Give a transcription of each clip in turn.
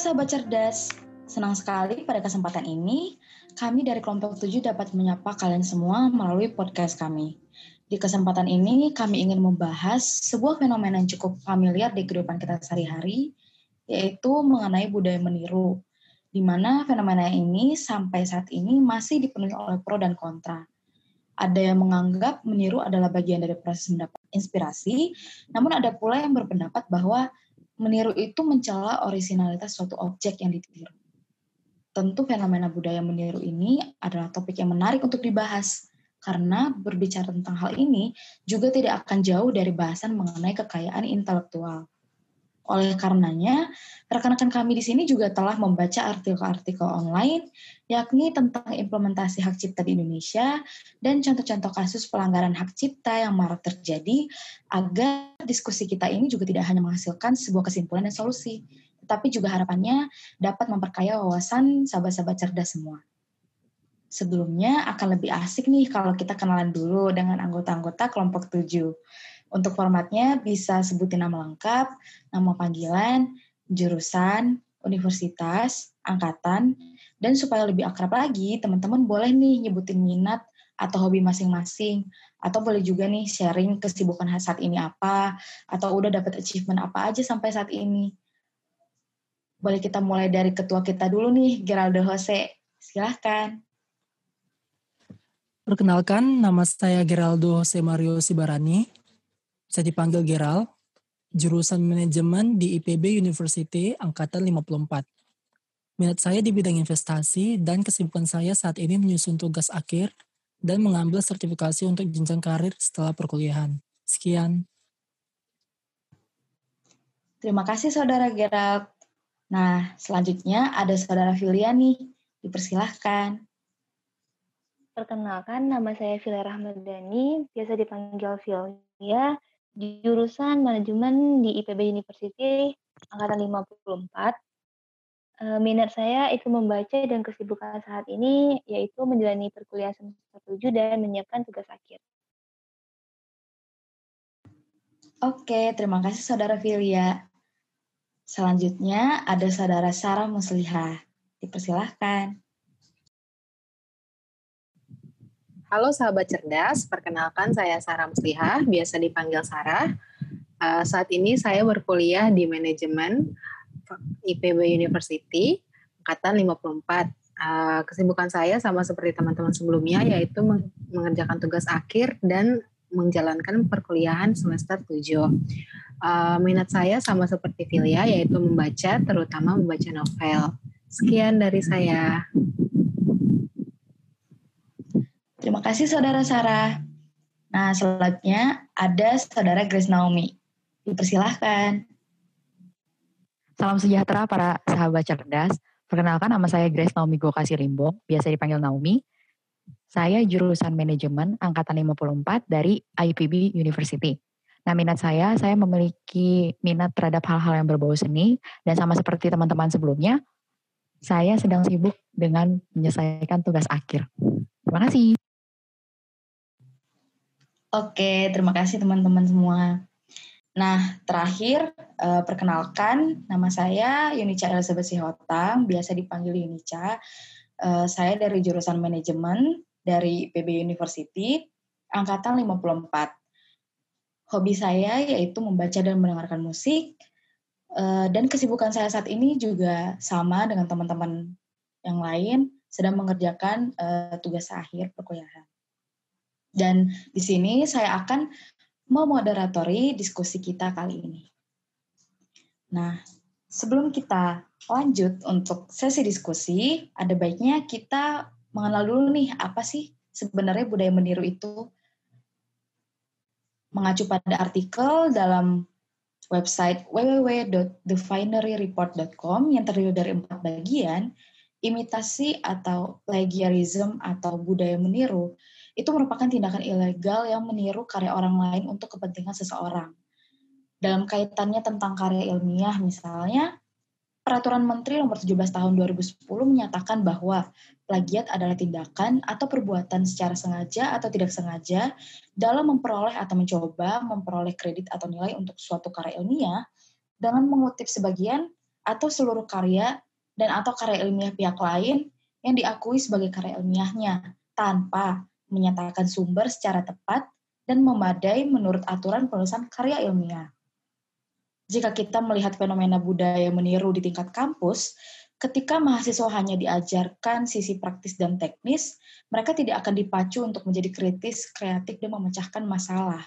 sahabat cerdas, senang sekali pada kesempatan ini kami dari kelompok 7 dapat menyapa kalian semua melalui podcast kami. Di kesempatan ini kami ingin membahas sebuah fenomena yang cukup familiar di kehidupan kita sehari-hari, yaitu mengenai budaya meniru, di mana fenomena ini sampai saat ini masih dipenuhi oleh pro dan kontra. Ada yang menganggap meniru adalah bagian dari proses mendapat inspirasi, namun ada pula yang berpendapat bahwa meniru itu mencela originalitas suatu objek yang ditiru. Tentu fenomena budaya meniru ini adalah topik yang menarik untuk dibahas, karena berbicara tentang hal ini juga tidak akan jauh dari bahasan mengenai kekayaan intelektual. Oleh karenanya, rekan-rekan kami di sini juga telah membaca artikel-artikel online, yakni tentang implementasi hak cipta di Indonesia dan contoh-contoh kasus pelanggaran hak cipta yang marak terjadi, agar diskusi kita ini juga tidak hanya menghasilkan sebuah kesimpulan dan solusi, tetapi juga harapannya dapat memperkaya wawasan sahabat-sahabat cerdas semua. Sebelumnya akan lebih asik nih kalau kita kenalan dulu dengan anggota-anggota kelompok 7. Untuk formatnya bisa sebutin nama lengkap, nama panggilan, jurusan, universitas, angkatan, dan supaya lebih akrab lagi, teman-teman boleh nih nyebutin minat atau hobi masing-masing, atau boleh juga nih sharing kesibukan saat ini apa, atau udah dapat achievement apa aja sampai saat ini. Boleh kita mulai dari ketua kita dulu nih, Geraldo Jose. Silahkan. Perkenalkan, nama saya Geraldo Jose Mario Sibarani. Saya dipanggil Geral, jurusan manajemen di IPB University angkatan 54. Minat saya di bidang investasi dan kesibukan saya saat ini menyusun tugas akhir dan mengambil sertifikasi untuk jenjang karir setelah perkuliahan. Sekian. Terima kasih Saudara Gerald. Nah, selanjutnya ada Saudara Filia nih. Dipersilahkan. Perkenalkan, nama saya Filia Rahmadani, biasa dipanggil Filia jurusan manajemen di IPB University angkatan 54. Uh, minat saya itu membaca dan kesibukan saat ini yaitu menjalani perkuliahan semester 7 dan menyiapkan tugas akhir. Oke, terima kasih Saudara Filia. Selanjutnya ada Saudara Sarah Muslihah. Dipersilahkan. Halo sahabat cerdas, perkenalkan saya Sarah Muslihah, biasa dipanggil Sarah. Uh, saat ini saya berkuliah di manajemen IPB University, angkatan 54. Uh, eh, kesibukan saya sama seperti teman-teman sebelumnya, yaitu mengerjakan tugas akhir dan menjalankan perkuliahan semester 7. Uh, eh, minat saya sama seperti Filia, yaitu membaca, terutama membaca novel. Sekian dari saya. Terima kasih Saudara Sarah. Nah, selanjutnya ada Saudara Grace Naomi. Dipersilahkan. Salam sejahtera para sahabat cerdas. Perkenalkan nama saya Grace Naomi Gokasi Limbong, biasa dipanggil Naomi. Saya jurusan manajemen angkatan 54 dari IPB University. Nah, minat saya, saya memiliki minat terhadap hal-hal yang berbau seni, dan sama seperti teman-teman sebelumnya, saya sedang sibuk dengan menyelesaikan tugas akhir. Terima kasih. Oke, terima kasih teman-teman semua. Nah, terakhir uh, perkenalkan nama saya Yunica Elizabeth Sihotang, biasa dipanggil Yunica. Uh, saya dari jurusan manajemen dari PB University, angkatan 54. Hobi saya yaitu membaca dan mendengarkan musik, uh, dan kesibukan saya saat ini juga sama dengan teman-teman yang lain, sedang mengerjakan tugas akhir perkuliahan. Dan di sini saya akan memoderatori diskusi kita kali ini. Nah, sebelum kita lanjut untuk sesi diskusi, ada baiknya kita mengenal dulu nih apa sih sebenarnya budaya meniru itu. Mengacu pada artikel dalam website www.thefineryreport.com yang terdiri dari empat bagian, imitasi atau plagiarism atau budaya meniru itu merupakan tindakan ilegal yang meniru karya orang lain untuk kepentingan seseorang. Dalam kaitannya tentang karya ilmiah misalnya, Peraturan Menteri Nomor 17 Tahun 2010 menyatakan bahwa plagiat adalah tindakan atau perbuatan secara sengaja atau tidak sengaja dalam memperoleh atau mencoba memperoleh kredit atau nilai untuk suatu karya ilmiah dengan mengutip sebagian atau seluruh karya dan atau karya ilmiah pihak lain yang diakui sebagai karya ilmiahnya tanpa menyatakan sumber secara tepat dan memadai menurut aturan penulisan karya ilmiah. Jika kita melihat fenomena budaya meniru di tingkat kampus, ketika mahasiswa hanya diajarkan sisi praktis dan teknis, mereka tidak akan dipacu untuk menjadi kritis, kreatif, dan memecahkan masalah.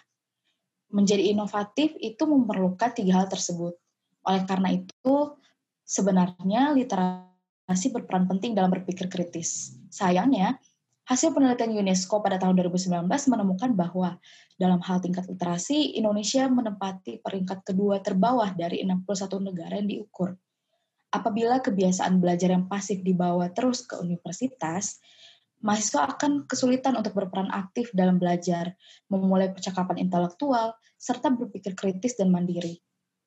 Menjadi inovatif itu memerlukan tiga hal tersebut. Oleh karena itu, sebenarnya literasi berperan penting dalam berpikir kritis. Sayangnya, Hasil penelitian UNESCO pada tahun 2019 menemukan bahwa dalam hal tingkat literasi, Indonesia menempati peringkat kedua terbawah dari 61 negara yang diukur. Apabila kebiasaan belajar yang pasif dibawa terus ke universitas, mahasiswa akan kesulitan untuk berperan aktif dalam belajar, memulai percakapan intelektual, serta berpikir kritis dan mandiri.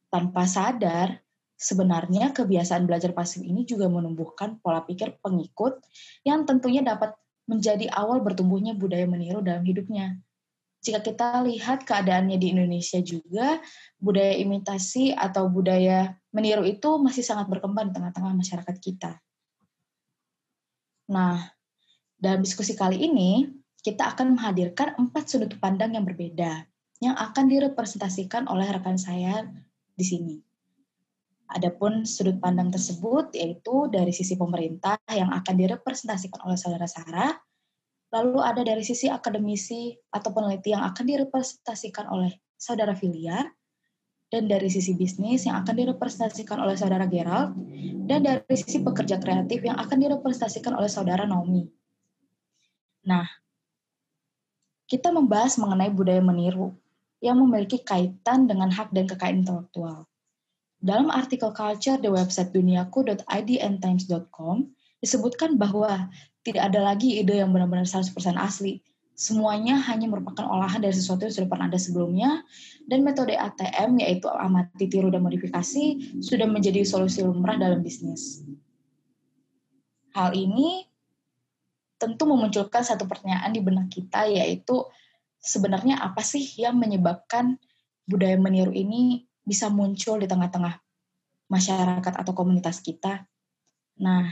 Tanpa sadar, sebenarnya kebiasaan belajar pasif ini juga menumbuhkan pola pikir pengikut yang tentunya dapat menjadi awal bertumbuhnya budaya meniru dalam hidupnya. Jika kita lihat keadaannya di Indonesia juga, budaya imitasi atau budaya meniru itu masih sangat berkembang di tengah-tengah masyarakat kita. Nah, dalam diskusi kali ini, kita akan menghadirkan empat sudut pandang yang berbeda yang akan direpresentasikan oleh rekan saya di sini. Adapun sudut pandang tersebut yaitu dari sisi pemerintah yang akan direpresentasikan oleh saudara Sarah, lalu ada dari sisi akademisi atau peneliti yang akan direpresentasikan oleh saudara Filia, dan dari sisi bisnis yang akan direpresentasikan oleh saudara Gerald, dan dari sisi pekerja kreatif yang akan direpresentasikan oleh saudara Naomi. Nah, kita membahas mengenai budaya meniru yang memiliki kaitan dengan hak dan kekayaan intelektual. Dalam artikel culture di website duniaku.id and disebutkan bahwa tidak ada lagi ide yang benar-benar 100% asli. Semuanya hanya merupakan olahan dari sesuatu yang sudah pernah ada sebelumnya, dan metode ATM, yaitu amati, tiru, dan modifikasi, sudah menjadi solusi lumrah dalam bisnis. Hal ini tentu memunculkan satu pertanyaan di benak kita, yaitu sebenarnya apa sih yang menyebabkan budaya meniru ini bisa muncul di tengah-tengah masyarakat atau komunitas kita. Nah,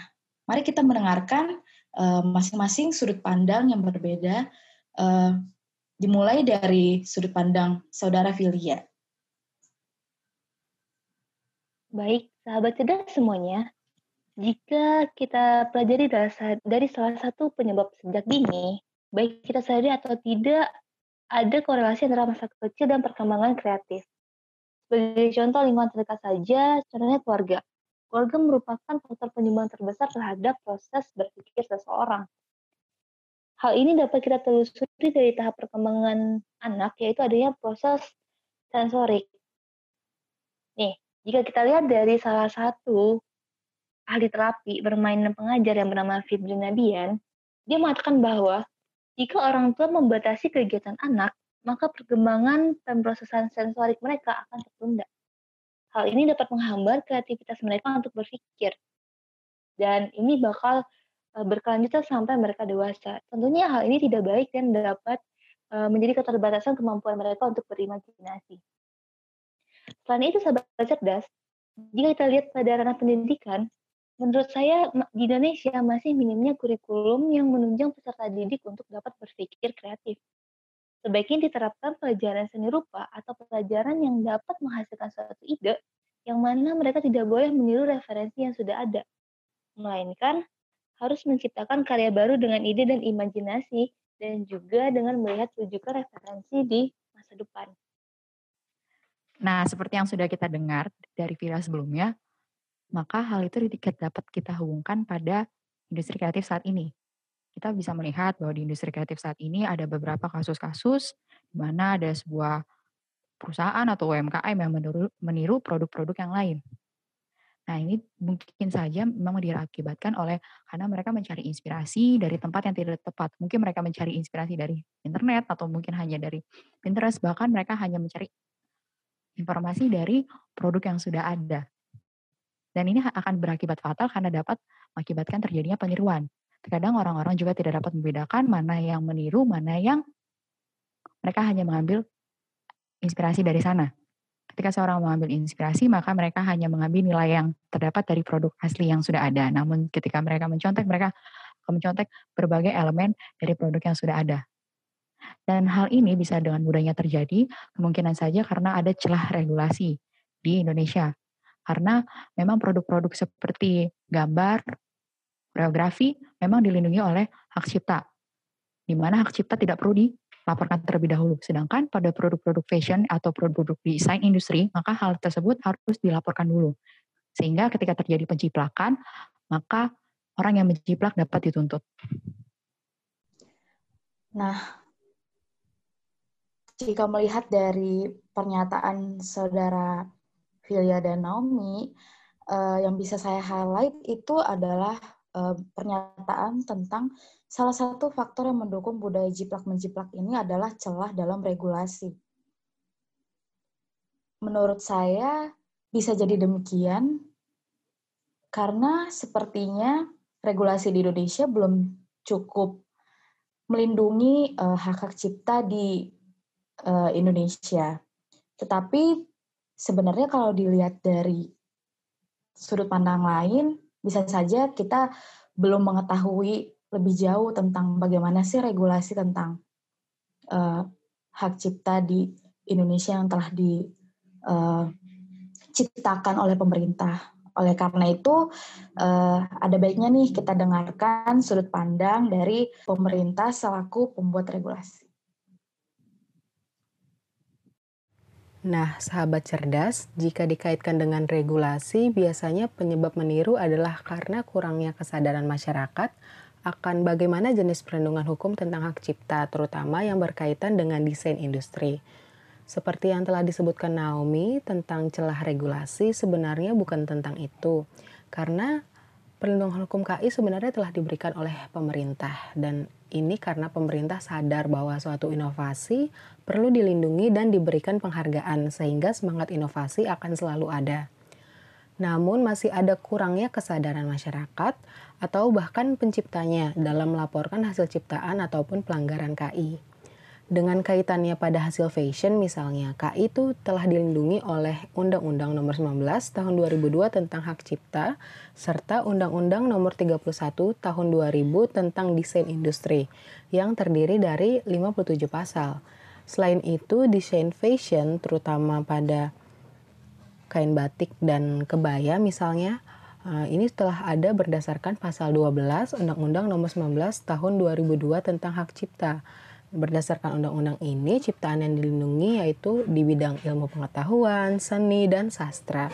mari kita mendengarkan eh, masing-masing uh, sudut pandang yang berbeda, uh, dimulai dari sudut pandang saudara Filia. Baik, sahabat cerdas semuanya, jika kita pelajari dari salah satu penyebab sejak dini, baik kita sadari atau tidak, ada korelasi antara masa kecil dan perkembangan kreatif. Sebagai contoh lingkungan terdekat saja, contohnya keluarga. Keluarga merupakan faktor penyumbang terbesar terhadap proses berpikir seseorang. Hal ini dapat kita telusuri dari tahap perkembangan anak, yaitu adanya proses sensorik. Nih, jika kita lihat dari salah satu ahli terapi bermain pengajar yang bernama Fibri Nabian, dia mengatakan bahwa jika orang tua membatasi kegiatan anak, maka perkembangan dan prosesan sensorik mereka akan tertunda. Hal ini dapat menghambat kreativitas mereka untuk berpikir. Dan ini bakal e, berkelanjutan sampai mereka dewasa. Tentunya hal ini tidak baik dan dapat e, menjadi keterbatasan kemampuan mereka untuk berimajinasi. Selain itu, sahabat cerdas, jika kita lihat pada ranah pendidikan, menurut saya di Indonesia masih minimnya kurikulum yang menunjang peserta didik untuk dapat berpikir kreatif. Sebaiknya diterapkan pelajaran seni rupa atau pelajaran yang dapat menghasilkan suatu ide yang mana mereka tidak boleh meniru referensi yang sudah ada, melainkan harus menciptakan karya baru dengan ide dan imajinasi dan juga dengan melihat rujukan referensi di masa depan. Nah, seperti yang sudah kita dengar dari Vira sebelumnya, maka hal itu dapat kita hubungkan pada industri kreatif saat ini kita bisa melihat bahwa di industri kreatif saat ini ada beberapa kasus-kasus di mana ada sebuah perusahaan atau UMKM yang meniru produk-produk yang lain. Nah ini mungkin saja memang diakibatkan oleh karena mereka mencari inspirasi dari tempat yang tidak tepat. Mungkin mereka mencari inspirasi dari internet atau mungkin hanya dari Pinterest. Bahkan mereka hanya mencari informasi dari produk yang sudah ada. Dan ini akan berakibat fatal karena dapat mengakibatkan terjadinya peniruan. Terkadang orang-orang juga tidak dapat membedakan mana yang meniru, mana yang mereka hanya mengambil inspirasi dari sana. Ketika seorang mengambil inspirasi, maka mereka hanya mengambil nilai yang terdapat dari produk asli yang sudah ada. Namun ketika mereka mencontek, mereka akan mencontek berbagai elemen dari produk yang sudah ada. Dan hal ini bisa dengan mudahnya terjadi kemungkinan saja karena ada celah regulasi di Indonesia. Karena memang produk-produk seperti gambar, koreografi memang dilindungi oleh hak cipta. Di mana hak cipta tidak perlu di laporkan terlebih dahulu. Sedangkan pada produk-produk fashion atau produk-produk desain industri, maka hal tersebut harus dilaporkan dulu. Sehingga ketika terjadi penciplakan, maka orang yang menciplak dapat dituntut. Nah, jika melihat dari pernyataan saudara Filia dan Naomi, uh, yang bisa saya highlight itu adalah uh, pernyataan tentang Salah satu faktor yang mendukung budaya jiplak-menjiplak ini adalah celah dalam regulasi. Menurut saya, bisa jadi demikian karena sepertinya regulasi di Indonesia belum cukup melindungi uh, hak-hak cipta di uh, Indonesia. Tetapi sebenarnya kalau dilihat dari sudut pandang lain, bisa saja kita belum mengetahui lebih jauh tentang bagaimana sih regulasi tentang uh, hak cipta di Indonesia yang telah diciptakan eh, oleh pemerintah. Oleh karena itu, uh, ada baiknya nih kita dengarkan sudut pandang dari pemerintah selaku pembuat regulasi. Nah, sahabat cerdas, jika dikaitkan dengan regulasi, biasanya penyebab meniru adalah karena kurangnya kesadaran masyarakat akan bagaimana jenis perlindungan hukum tentang hak cipta, terutama yang berkaitan dengan desain industri. Seperti yang telah disebutkan Naomi tentang celah regulasi, sebenarnya bukan tentang itu, karena perlindungan hukum KI sebenarnya telah diberikan oleh pemerintah, dan ini karena pemerintah sadar bahwa suatu inovasi perlu dilindungi dan diberikan penghargaan, sehingga semangat inovasi akan selalu ada. Namun masih ada kurangnya kesadaran masyarakat atau bahkan penciptanya dalam melaporkan hasil ciptaan ataupun pelanggaran KI. Dengan kaitannya pada hasil fashion misalnya, KI itu telah dilindungi oleh Undang-Undang Nomor 19 Tahun 2002 tentang Hak Cipta serta Undang-Undang Nomor 31 Tahun 2000 tentang Desain Industri yang terdiri dari 57 pasal. Selain itu, desain fashion terutama pada kain batik dan kebaya misalnya, uh, ini telah ada berdasarkan pasal 12 Undang-Undang Nomor 19 Tahun 2002 tentang hak cipta. Berdasarkan undang-undang ini, ciptaan yang dilindungi yaitu di bidang ilmu pengetahuan, seni, dan sastra.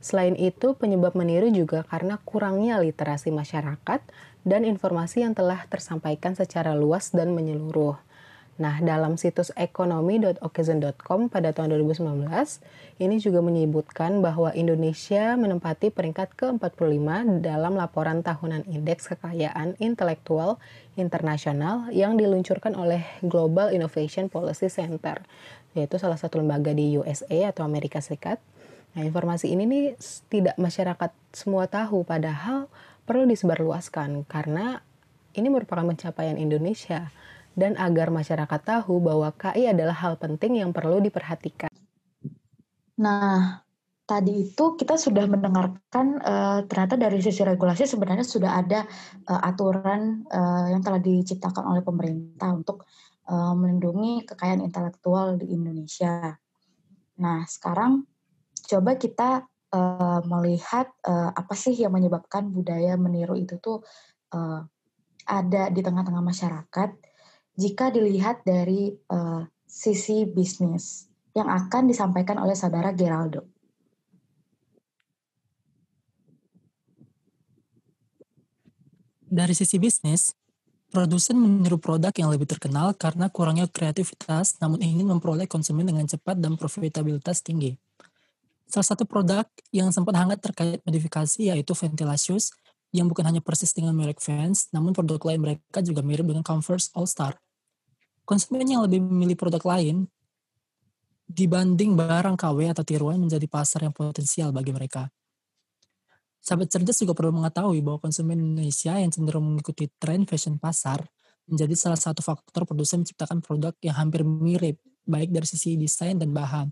Selain itu, penyebab meniru juga karena kurangnya literasi masyarakat dan informasi yang telah tersampaikan secara luas dan menyeluruh. Nah, dalam situs ekonomi.okezon.com pada tahun 2019, ini juga menyebutkan bahwa Indonesia menempati peringkat ke-45 dalam laporan tahunan Indeks Kekayaan Intelektual Internasional yang diluncurkan oleh Global Innovation Policy Center, yaitu salah satu lembaga di USA atau Amerika Serikat. Nah, informasi ini nih tidak masyarakat semua tahu, padahal perlu disebarluaskan karena ini merupakan pencapaian Indonesia dan agar masyarakat tahu bahwa KI adalah hal penting yang perlu diperhatikan. Nah, tadi itu kita sudah mendengarkan uh, ternyata dari sisi regulasi sebenarnya sudah ada uh, aturan uh, yang telah diciptakan oleh pemerintah untuk uh, melindungi kekayaan intelektual di Indonesia. Nah, sekarang coba kita uh, melihat uh, apa sih yang menyebabkan budaya meniru itu tuh uh, ada di tengah-tengah masyarakat jika dilihat dari uh, sisi bisnis yang akan disampaikan oleh saudara Geraldo. Dari sisi bisnis, produsen meniru produk yang lebih terkenal karena kurangnya kreativitas namun ingin memperoleh konsumen dengan cepat dan profitabilitas tinggi. Salah satu produk yang sempat hangat terkait modifikasi yaitu Ventilasius yang bukan hanya persis dengan merek Vans, namun produk lain mereka juga mirip dengan Converse All Star konsumen yang lebih memilih produk lain dibanding barang KW atau tiruan menjadi pasar yang potensial bagi mereka. Sahabat cerdas juga perlu mengetahui bahwa konsumen Indonesia yang cenderung mengikuti tren fashion pasar menjadi salah satu faktor produsen menciptakan produk yang hampir mirip, baik dari sisi desain dan bahan.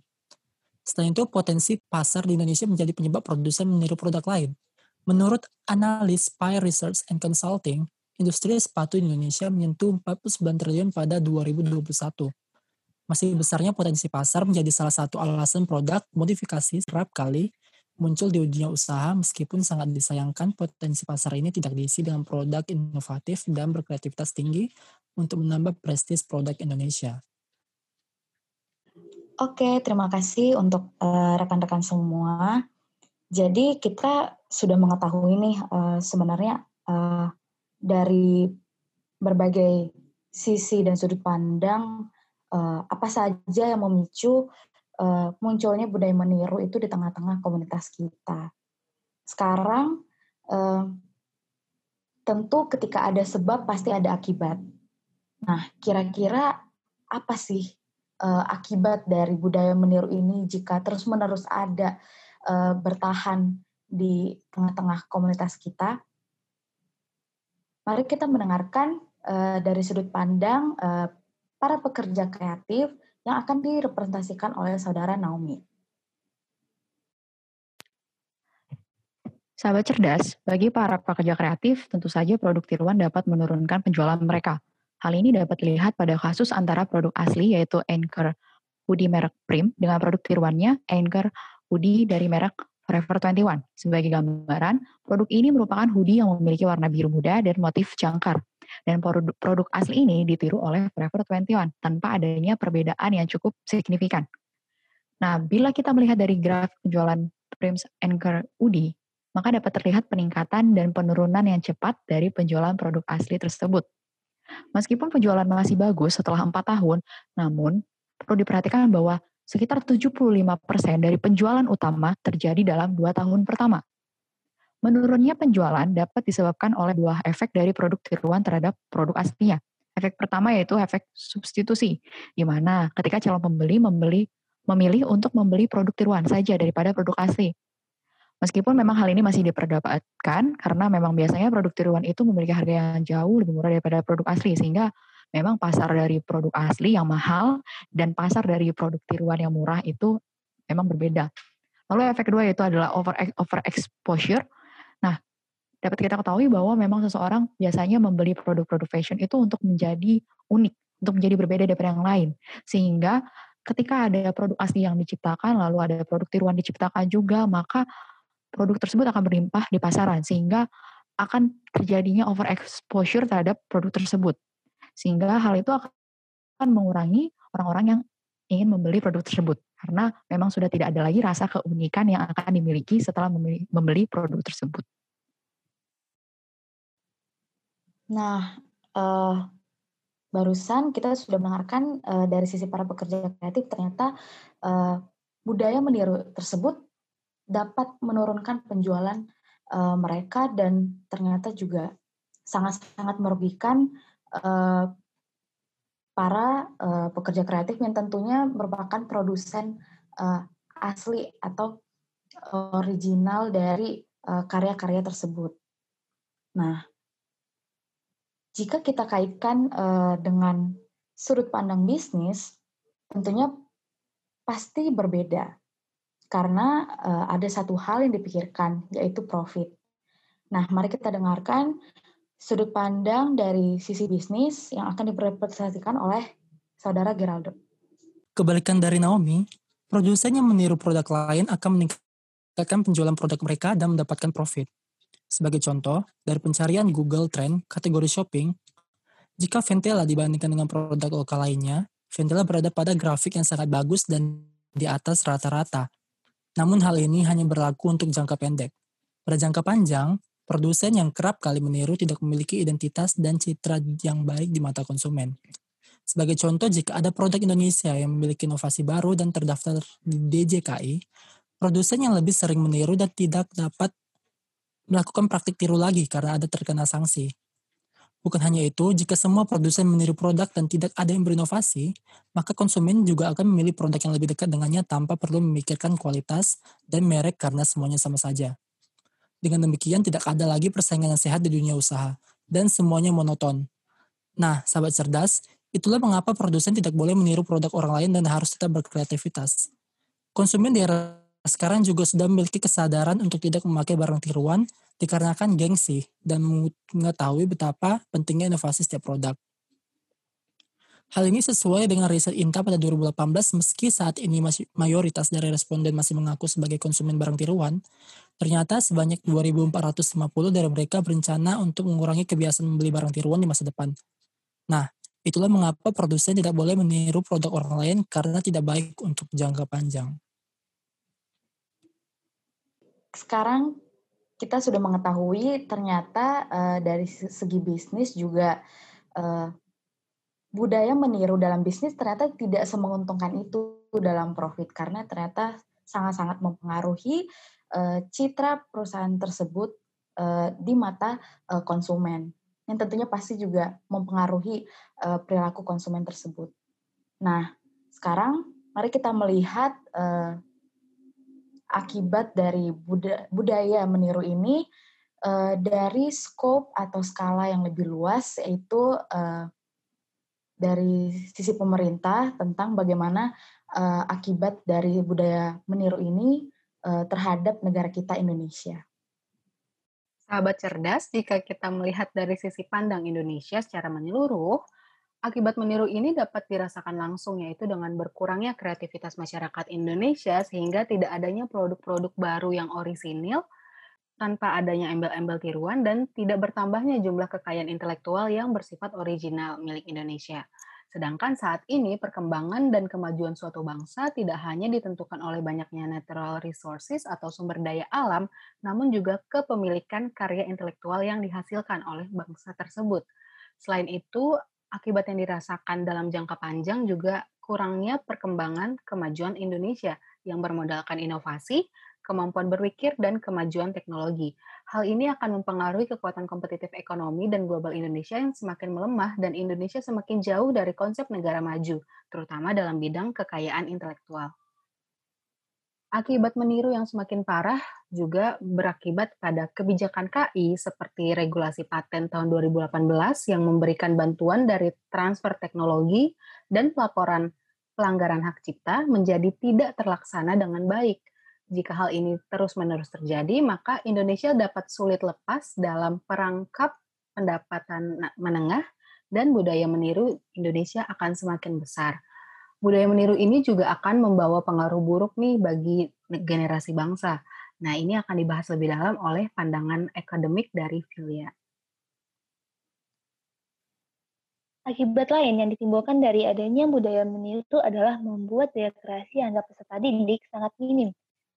Selain itu, potensi pasar di Indonesia menjadi penyebab produsen meniru produk lain. Menurut analis Spire Research and Consulting, industri sepatu Indonesia menyentuh 49 triliun pada 2021. Masih besarnya potensi pasar menjadi salah satu alasan produk modifikasi kerap kali muncul di dunia usaha meskipun sangat disayangkan potensi pasar ini tidak diisi dengan produk inovatif dan berkreativitas tinggi untuk menambah prestis produk Indonesia. Oke, terima kasih untuk uh, rekan-rekan semua. Jadi kita sudah mengetahui nih uh, sebenarnya uh, dari berbagai sisi dan sudut pandang uh, apa saja yang memicu uh, munculnya budaya meniru itu di tengah-tengah komunitas kita. Sekarang uh, tentu ketika ada sebab pasti ada akibat. Nah, kira-kira apa sih uh, akibat dari budaya meniru ini jika terus-menerus ada uh, bertahan di tengah-tengah komunitas kita. Mari kita mendengarkan uh, dari sudut pandang uh, para pekerja kreatif yang akan direpresentasikan oleh saudara Naomi. Sahabat cerdas, bagi para pekerja kreatif, tentu saja produk tiruan dapat menurunkan penjualan mereka. Hal ini dapat dilihat pada kasus antara produk asli yaitu Anchor hoodie merek Prim dengan produk tiruannya Anchor hoodie dari merek Forever 21. Sebagai gambaran, produk ini merupakan hoodie yang memiliki warna biru muda dan motif jangkar. Dan produk, produk asli ini ditiru oleh Forever 21 tanpa adanya perbedaan yang cukup signifikan. Nah, bila kita melihat dari grafik penjualan Prim's Anchor hoodie, maka dapat terlihat peningkatan dan penurunan yang cepat dari penjualan produk asli tersebut. Meskipun penjualan masih bagus setelah empat tahun, namun perlu diperhatikan bahwa sekitar 75% dari penjualan utama terjadi dalam dua tahun pertama. Menurunnya penjualan dapat disebabkan oleh dua efek dari produk tiruan terhadap produk aslinya. Efek pertama yaitu efek substitusi, di mana ketika calon pembeli membeli memilih untuk membeli produk tiruan saja daripada produk asli. Meskipun memang hal ini masih diperdebatkan karena memang biasanya produk tiruan itu memiliki harga yang jauh lebih murah daripada produk asli sehingga memang pasar dari produk asli yang mahal dan pasar dari produk tiruan yang murah itu memang berbeda. Lalu efek kedua yaitu adalah over over exposure. Nah, dapat kita ketahui bahwa memang seseorang biasanya membeli produk-produk fashion itu untuk menjadi unik, untuk menjadi berbeda daripada yang lain. Sehingga ketika ada produk asli yang diciptakan lalu ada produk tiruan diciptakan juga, maka produk tersebut akan berlimpah di pasaran sehingga akan terjadinya overexposure terhadap produk tersebut. Sehingga hal itu akan mengurangi orang-orang yang ingin membeli produk tersebut karena memang sudah tidak ada lagi rasa keunikan yang akan dimiliki setelah membeli produk tersebut. Nah, uh, barusan kita sudah mendengarkan uh, dari sisi para pekerja kreatif ternyata uh, budaya meniru tersebut dapat menurunkan penjualan uh, mereka dan ternyata juga sangat-sangat merugikan uh, para uh, pekerja kreatif yang tentunya merupakan produsen uh, asli atau original dari karya-karya uh, tersebut. Nah, jika kita kaitkan uh, dengan sudut pandang bisnis, tentunya pasti berbeda karena uh, ada satu hal yang dipikirkan, yaitu profit. Nah, mari kita dengarkan sudut pandang dari sisi bisnis yang akan dipresentasikan oleh saudara Geraldo. Kebalikan dari Naomi, produsen yang meniru produk lain akan meningkatkan penjualan produk mereka dan mendapatkan profit. Sebagai contoh, dari pencarian Google Trend kategori shopping, jika Ventela dibandingkan dengan produk lokal lainnya, Ventela berada pada grafik yang sangat bagus dan di atas rata-rata. Namun hal ini hanya berlaku untuk jangka pendek. Pada jangka panjang, produsen yang kerap kali meniru tidak memiliki identitas dan citra yang baik di mata konsumen. Sebagai contoh, jika ada produk Indonesia yang memiliki inovasi baru dan terdaftar di DJKI, produsen yang lebih sering meniru dan tidak dapat melakukan praktik tiru lagi karena ada terkena sanksi. Bukan hanya itu, jika semua produsen meniru produk dan tidak ada yang berinovasi, maka konsumen juga akan memilih produk yang lebih dekat dengannya tanpa perlu memikirkan kualitas dan merek karena semuanya sama saja. Dengan demikian, tidak ada lagi persaingan yang sehat di dunia usaha, dan semuanya monoton. Nah, sahabat cerdas, itulah mengapa produsen tidak boleh meniru produk orang lain dan harus tetap berkreativitas. Konsumen di era sekarang juga sudah memiliki kesadaran untuk tidak memakai barang tiruan dikarenakan gengsi dan mengetahui betapa pentingnya inovasi setiap produk. Hal ini sesuai dengan riset INTA pada 2018 meski saat ini masih mayoritas dari responden masih mengaku sebagai konsumen barang tiruan, ternyata sebanyak 2.450 dari mereka berencana untuk mengurangi kebiasaan membeli barang tiruan di masa depan. Nah, itulah mengapa produsen tidak boleh meniru produk orang lain karena tidak baik untuk jangka panjang. Sekarang kita sudah mengetahui ternyata uh, dari segi bisnis juga uh, budaya meniru dalam bisnis ternyata tidak semenguntungkan itu dalam profit karena ternyata sangat-sangat mempengaruhi uh, citra perusahaan tersebut uh, di mata uh, konsumen yang tentunya pasti juga mempengaruhi uh, perilaku konsumen tersebut. Nah, sekarang mari kita melihat akibat dari budaya meniru ini dari scope atau skala yang lebih luas yaitu dari sisi pemerintah tentang bagaimana akibat dari budaya meniru ini terhadap negara kita Indonesia. Sahabat cerdas, jika kita melihat dari sisi pandang Indonesia secara menyeluruh, akibat meniru ini dapat dirasakan langsung yaitu dengan berkurangnya kreativitas masyarakat Indonesia sehingga tidak adanya produk-produk baru yang orisinil tanpa adanya embel-embel tiruan dan tidak bertambahnya jumlah kekayaan intelektual yang bersifat original milik Indonesia. Sedangkan saat ini perkembangan dan kemajuan suatu bangsa tidak hanya ditentukan oleh banyaknya natural resources atau sumber daya alam, namun juga kepemilikan karya intelektual yang dihasilkan oleh bangsa tersebut. Selain itu, akibat yang dirasakan dalam jangka panjang juga kurangnya perkembangan kemajuan Indonesia yang bermodalkan inovasi, kemampuan berpikir, dan kemajuan teknologi. Hal ini akan mempengaruhi kekuatan kompetitif ekonomi dan global Indonesia yang semakin melemah dan Indonesia semakin jauh dari konsep negara maju, terutama dalam bidang kekayaan intelektual. Akibat meniru yang semakin parah juga berakibat pada kebijakan KI seperti regulasi paten tahun 2018 yang memberikan bantuan dari transfer teknologi dan pelaporan pelanggaran hak cipta menjadi tidak terlaksana dengan baik jika hal ini terus-menerus terjadi, maka Indonesia dapat sulit lepas dalam perangkap pendapatan menengah dan budaya meniru Indonesia akan semakin besar. Budaya meniru ini juga akan membawa pengaruh buruk nih bagi generasi bangsa. Nah, ini akan dibahas lebih dalam oleh pandangan akademik dari Filia. Akibat lain yang ditimbulkan dari adanya budaya meniru itu adalah membuat daya kreasi anak peserta didik sangat minim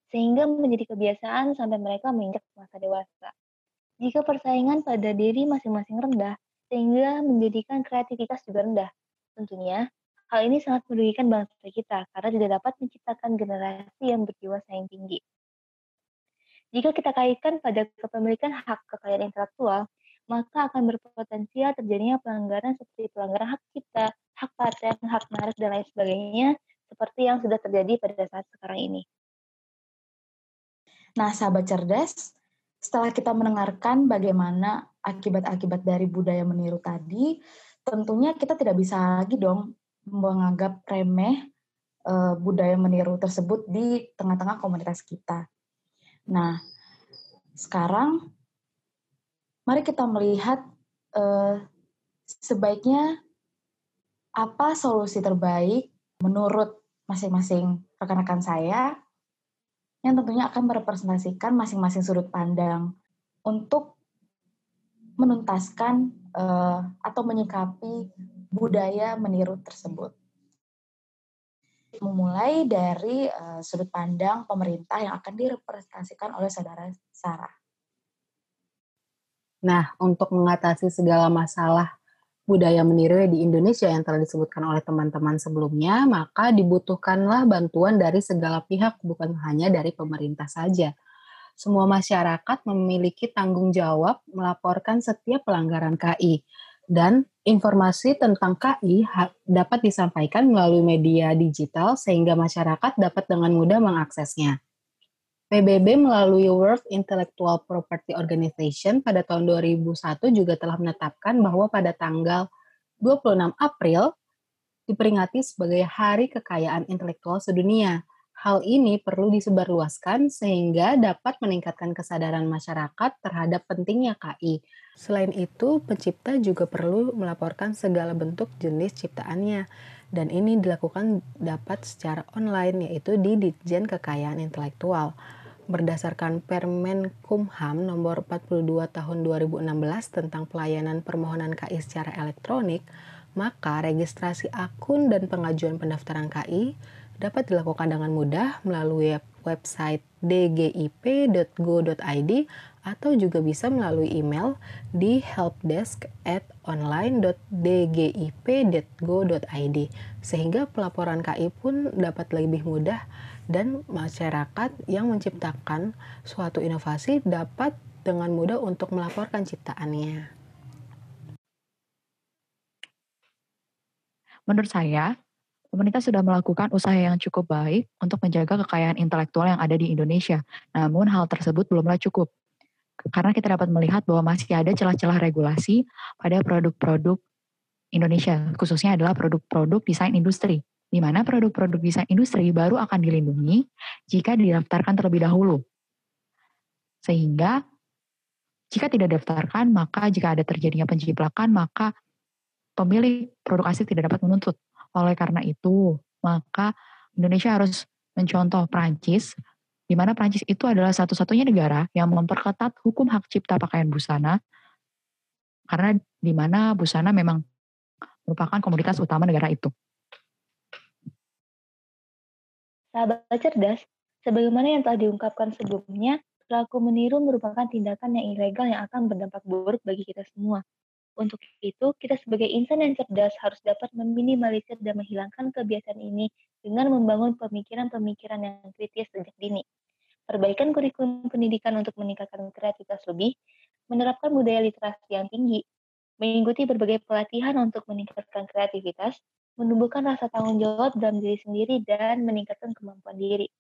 sehingga menjadi kebiasaan sampai mereka menginjak masa dewasa. Jika persaingan pada diri masing-masing rendah, sehingga menjadikan kreativitas juga rendah. Tentunya, hal ini sangat merugikan bangsa kita karena tidak dapat menciptakan generasi yang berjiwa saing tinggi. Jika kita kaitkan pada kepemilikan hak kekayaan intelektual, maka akan berpotensial terjadinya pelanggaran seperti pelanggaran hak cipta, hak paten, hak merek, dan lain sebagainya, seperti yang sudah terjadi pada saat sekarang ini. Nah, sahabat cerdas, setelah kita mendengarkan bagaimana akibat-akibat dari budaya meniru tadi, tentunya kita tidak bisa lagi dong menganggap remeh e, budaya meniru tersebut di tengah-tengah komunitas kita. Nah, sekarang mari kita melihat e, sebaiknya apa solusi terbaik menurut masing-masing rekan-rekan saya yang tentunya akan merepresentasikan masing-masing sudut pandang untuk menuntaskan uh, atau menyikapi budaya meniru tersebut. Memulai dari uh, sudut pandang pemerintah yang akan direpresentasikan oleh saudara Sarah. Nah, untuk mengatasi segala masalah budaya meniru di Indonesia yang telah disebutkan oleh teman-teman sebelumnya, maka dibutuhkanlah bantuan dari segala pihak, bukan hanya dari pemerintah saja. Semua masyarakat memiliki tanggung jawab melaporkan setiap pelanggaran KI, dan informasi tentang KI dapat disampaikan melalui media digital sehingga masyarakat dapat dengan mudah mengaksesnya. PBB melalui World Intellectual Property Organization pada tahun 2001 juga telah menetapkan bahwa pada tanggal 26 April diperingati sebagai Hari Kekayaan Intelektual Sedunia. Hal ini perlu disebarluaskan sehingga dapat meningkatkan kesadaran masyarakat terhadap pentingnya KI. Selain itu, pencipta juga perlu melaporkan segala bentuk jenis ciptaannya, dan ini dilakukan dapat secara online, yaitu di Ditjen Kekayaan Intelektual. Berdasarkan Permen Kumham nomor 42 tahun 2016 tentang pelayanan permohonan KI secara elektronik, maka registrasi akun dan pengajuan pendaftaran KI dapat dilakukan dengan mudah melalui website dgip.go.id atau juga bisa melalui email di helpdesk at online.dgip.go.id sehingga pelaporan KI pun dapat lebih mudah dan masyarakat yang menciptakan suatu inovasi dapat dengan mudah untuk melaporkan ciptaannya. Menurut saya, pemerintah sudah melakukan usaha yang cukup baik untuk menjaga kekayaan intelektual yang ada di Indonesia. Namun hal tersebut belumlah cukup. Karena kita dapat melihat bahwa masih ada celah-celah regulasi pada produk-produk Indonesia, khususnya adalah produk-produk desain industri, di mana produk-produk desain industri baru akan dilindungi jika didaftarkan terlebih dahulu. Sehingga jika tidak didaftarkan, maka jika ada terjadinya penciplakan, maka pemilik produk asli tidak dapat menuntut. Oleh karena itu, maka Indonesia harus mencontoh Prancis, di mana Prancis itu adalah satu-satunya negara yang memperketat hukum hak cipta pakaian busana, karena di mana busana memang merupakan komoditas utama negara itu. Sahabat cerdas, sebagaimana yang telah diungkapkan sebelumnya, pelaku meniru merupakan tindakan yang ilegal yang akan berdampak buruk bagi kita semua. Untuk itu, kita sebagai insan yang cerdas harus dapat meminimalisir dan menghilangkan kebiasaan ini dengan membangun pemikiran-pemikiran yang kritis sejak dini. Perbaikan kurikulum pendidikan untuk meningkatkan kreativitas lebih, menerapkan budaya literasi yang tinggi, mengikuti berbagai pelatihan untuk meningkatkan kreativitas, menumbuhkan rasa tanggung jawab dalam diri sendiri, dan meningkatkan kemampuan diri.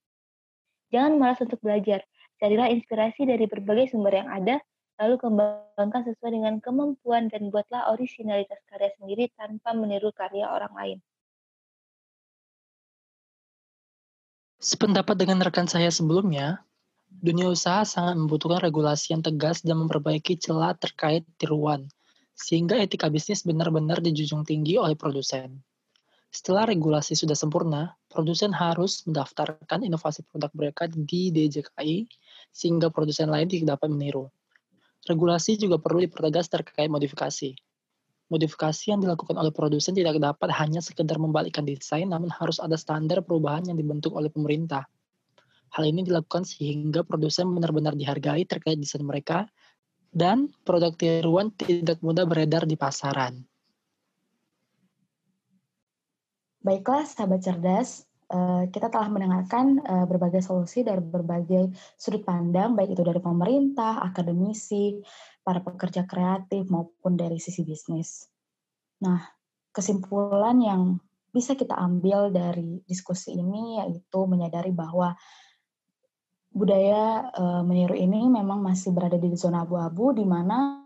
Jangan malas untuk belajar, carilah inspirasi dari berbagai sumber yang ada, lalu kembangkan sesuai dengan kemampuan dan buatlah originalitas karya sendiri tanpa meniru karya orang lain. Sependapat dengan rekan saya sebelumnya, dunia usaha sangat membutuhkan regulasi yang tegas dan memperbaiki celah terkait tiruan, sehingga etika bisnis benar-benar dijunjung tinggi oleh produsen. Setelah regulasi sudah sempurna, produsen harus mendaftarkan inovasi produk mereka di DJKI, sehingga produsen lain tidak dapat meniru. Regulasi juga perlu dipertegas terkait modifikasi. Modifikasi yang dilakukan oleh produsen tidak dapat hanya sekedar membalikkan desain, namun harus ada standar perubahan yang dibentuk oleh pemerintah. Hal ini dilakukan sehingga produsen benar-benar dihargai terkait desain mereka, dan produk tiruan tidak mudah beredar di pasaran. Baiklah, sahabat cerdas, Eh, kita telah mendengarkan uh, berbagai solusi dari berbagai sudut pandang, baik itu dari pemerintah, akademisi, para pekerja kreatif, maupun dari sisi bisnis. Nah, kesimpulan yang bisa kita ambil dari diskusi ini yaitu menyadari bahwa budaya uh, meniru ini memang masih berada di zona abu-abu di mana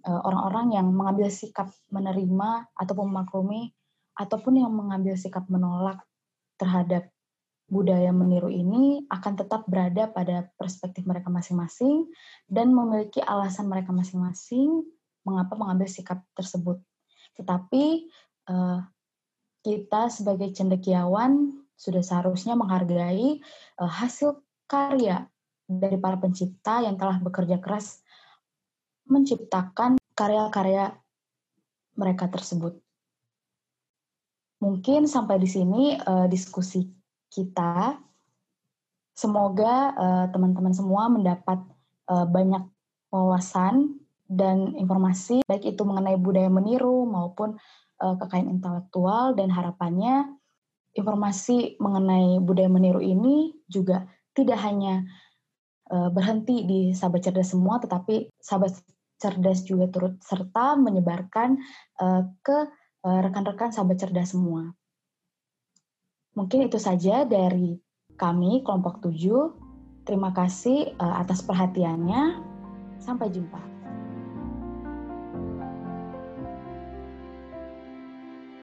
orang-orang yang mengambil sikap menerima ataupun memaklumi ataupun yang mengambil sikap menolak terhadap budaya meniru ini akan tetap berada pada perspektif mereka masing-masing dan memiliki alasan mereka masing-masing mengapa mengambil sikap tersebut. Tetapi uh, kita sebagai cendekiawan sudah seharusnya menghargai uh, hasil karya dari para pencipta yang telah bekerja keras menciptakan karya-karya mereka tersebut. Mungkin sampai di sini uh, diskusi kita. Semoga uh, teman-teman semua mendapat uh, banyak wawasan dan informasi baik itu mengenai budaya meniru maupun uh, kekayaan intelektual dan harapannya informasi mengenai budaya meniru ini juga tidak hanya uh, berhenti di sahabat cerdas semua tetapi sahabat cerdas juga turut serta menyebarkan uh, ke rekan-rekan sahabat cerdas semua. Mungkin itu saja dari kami kelompok 7. Terima kasih eh, atas perhatiannya. Sampai jumpa.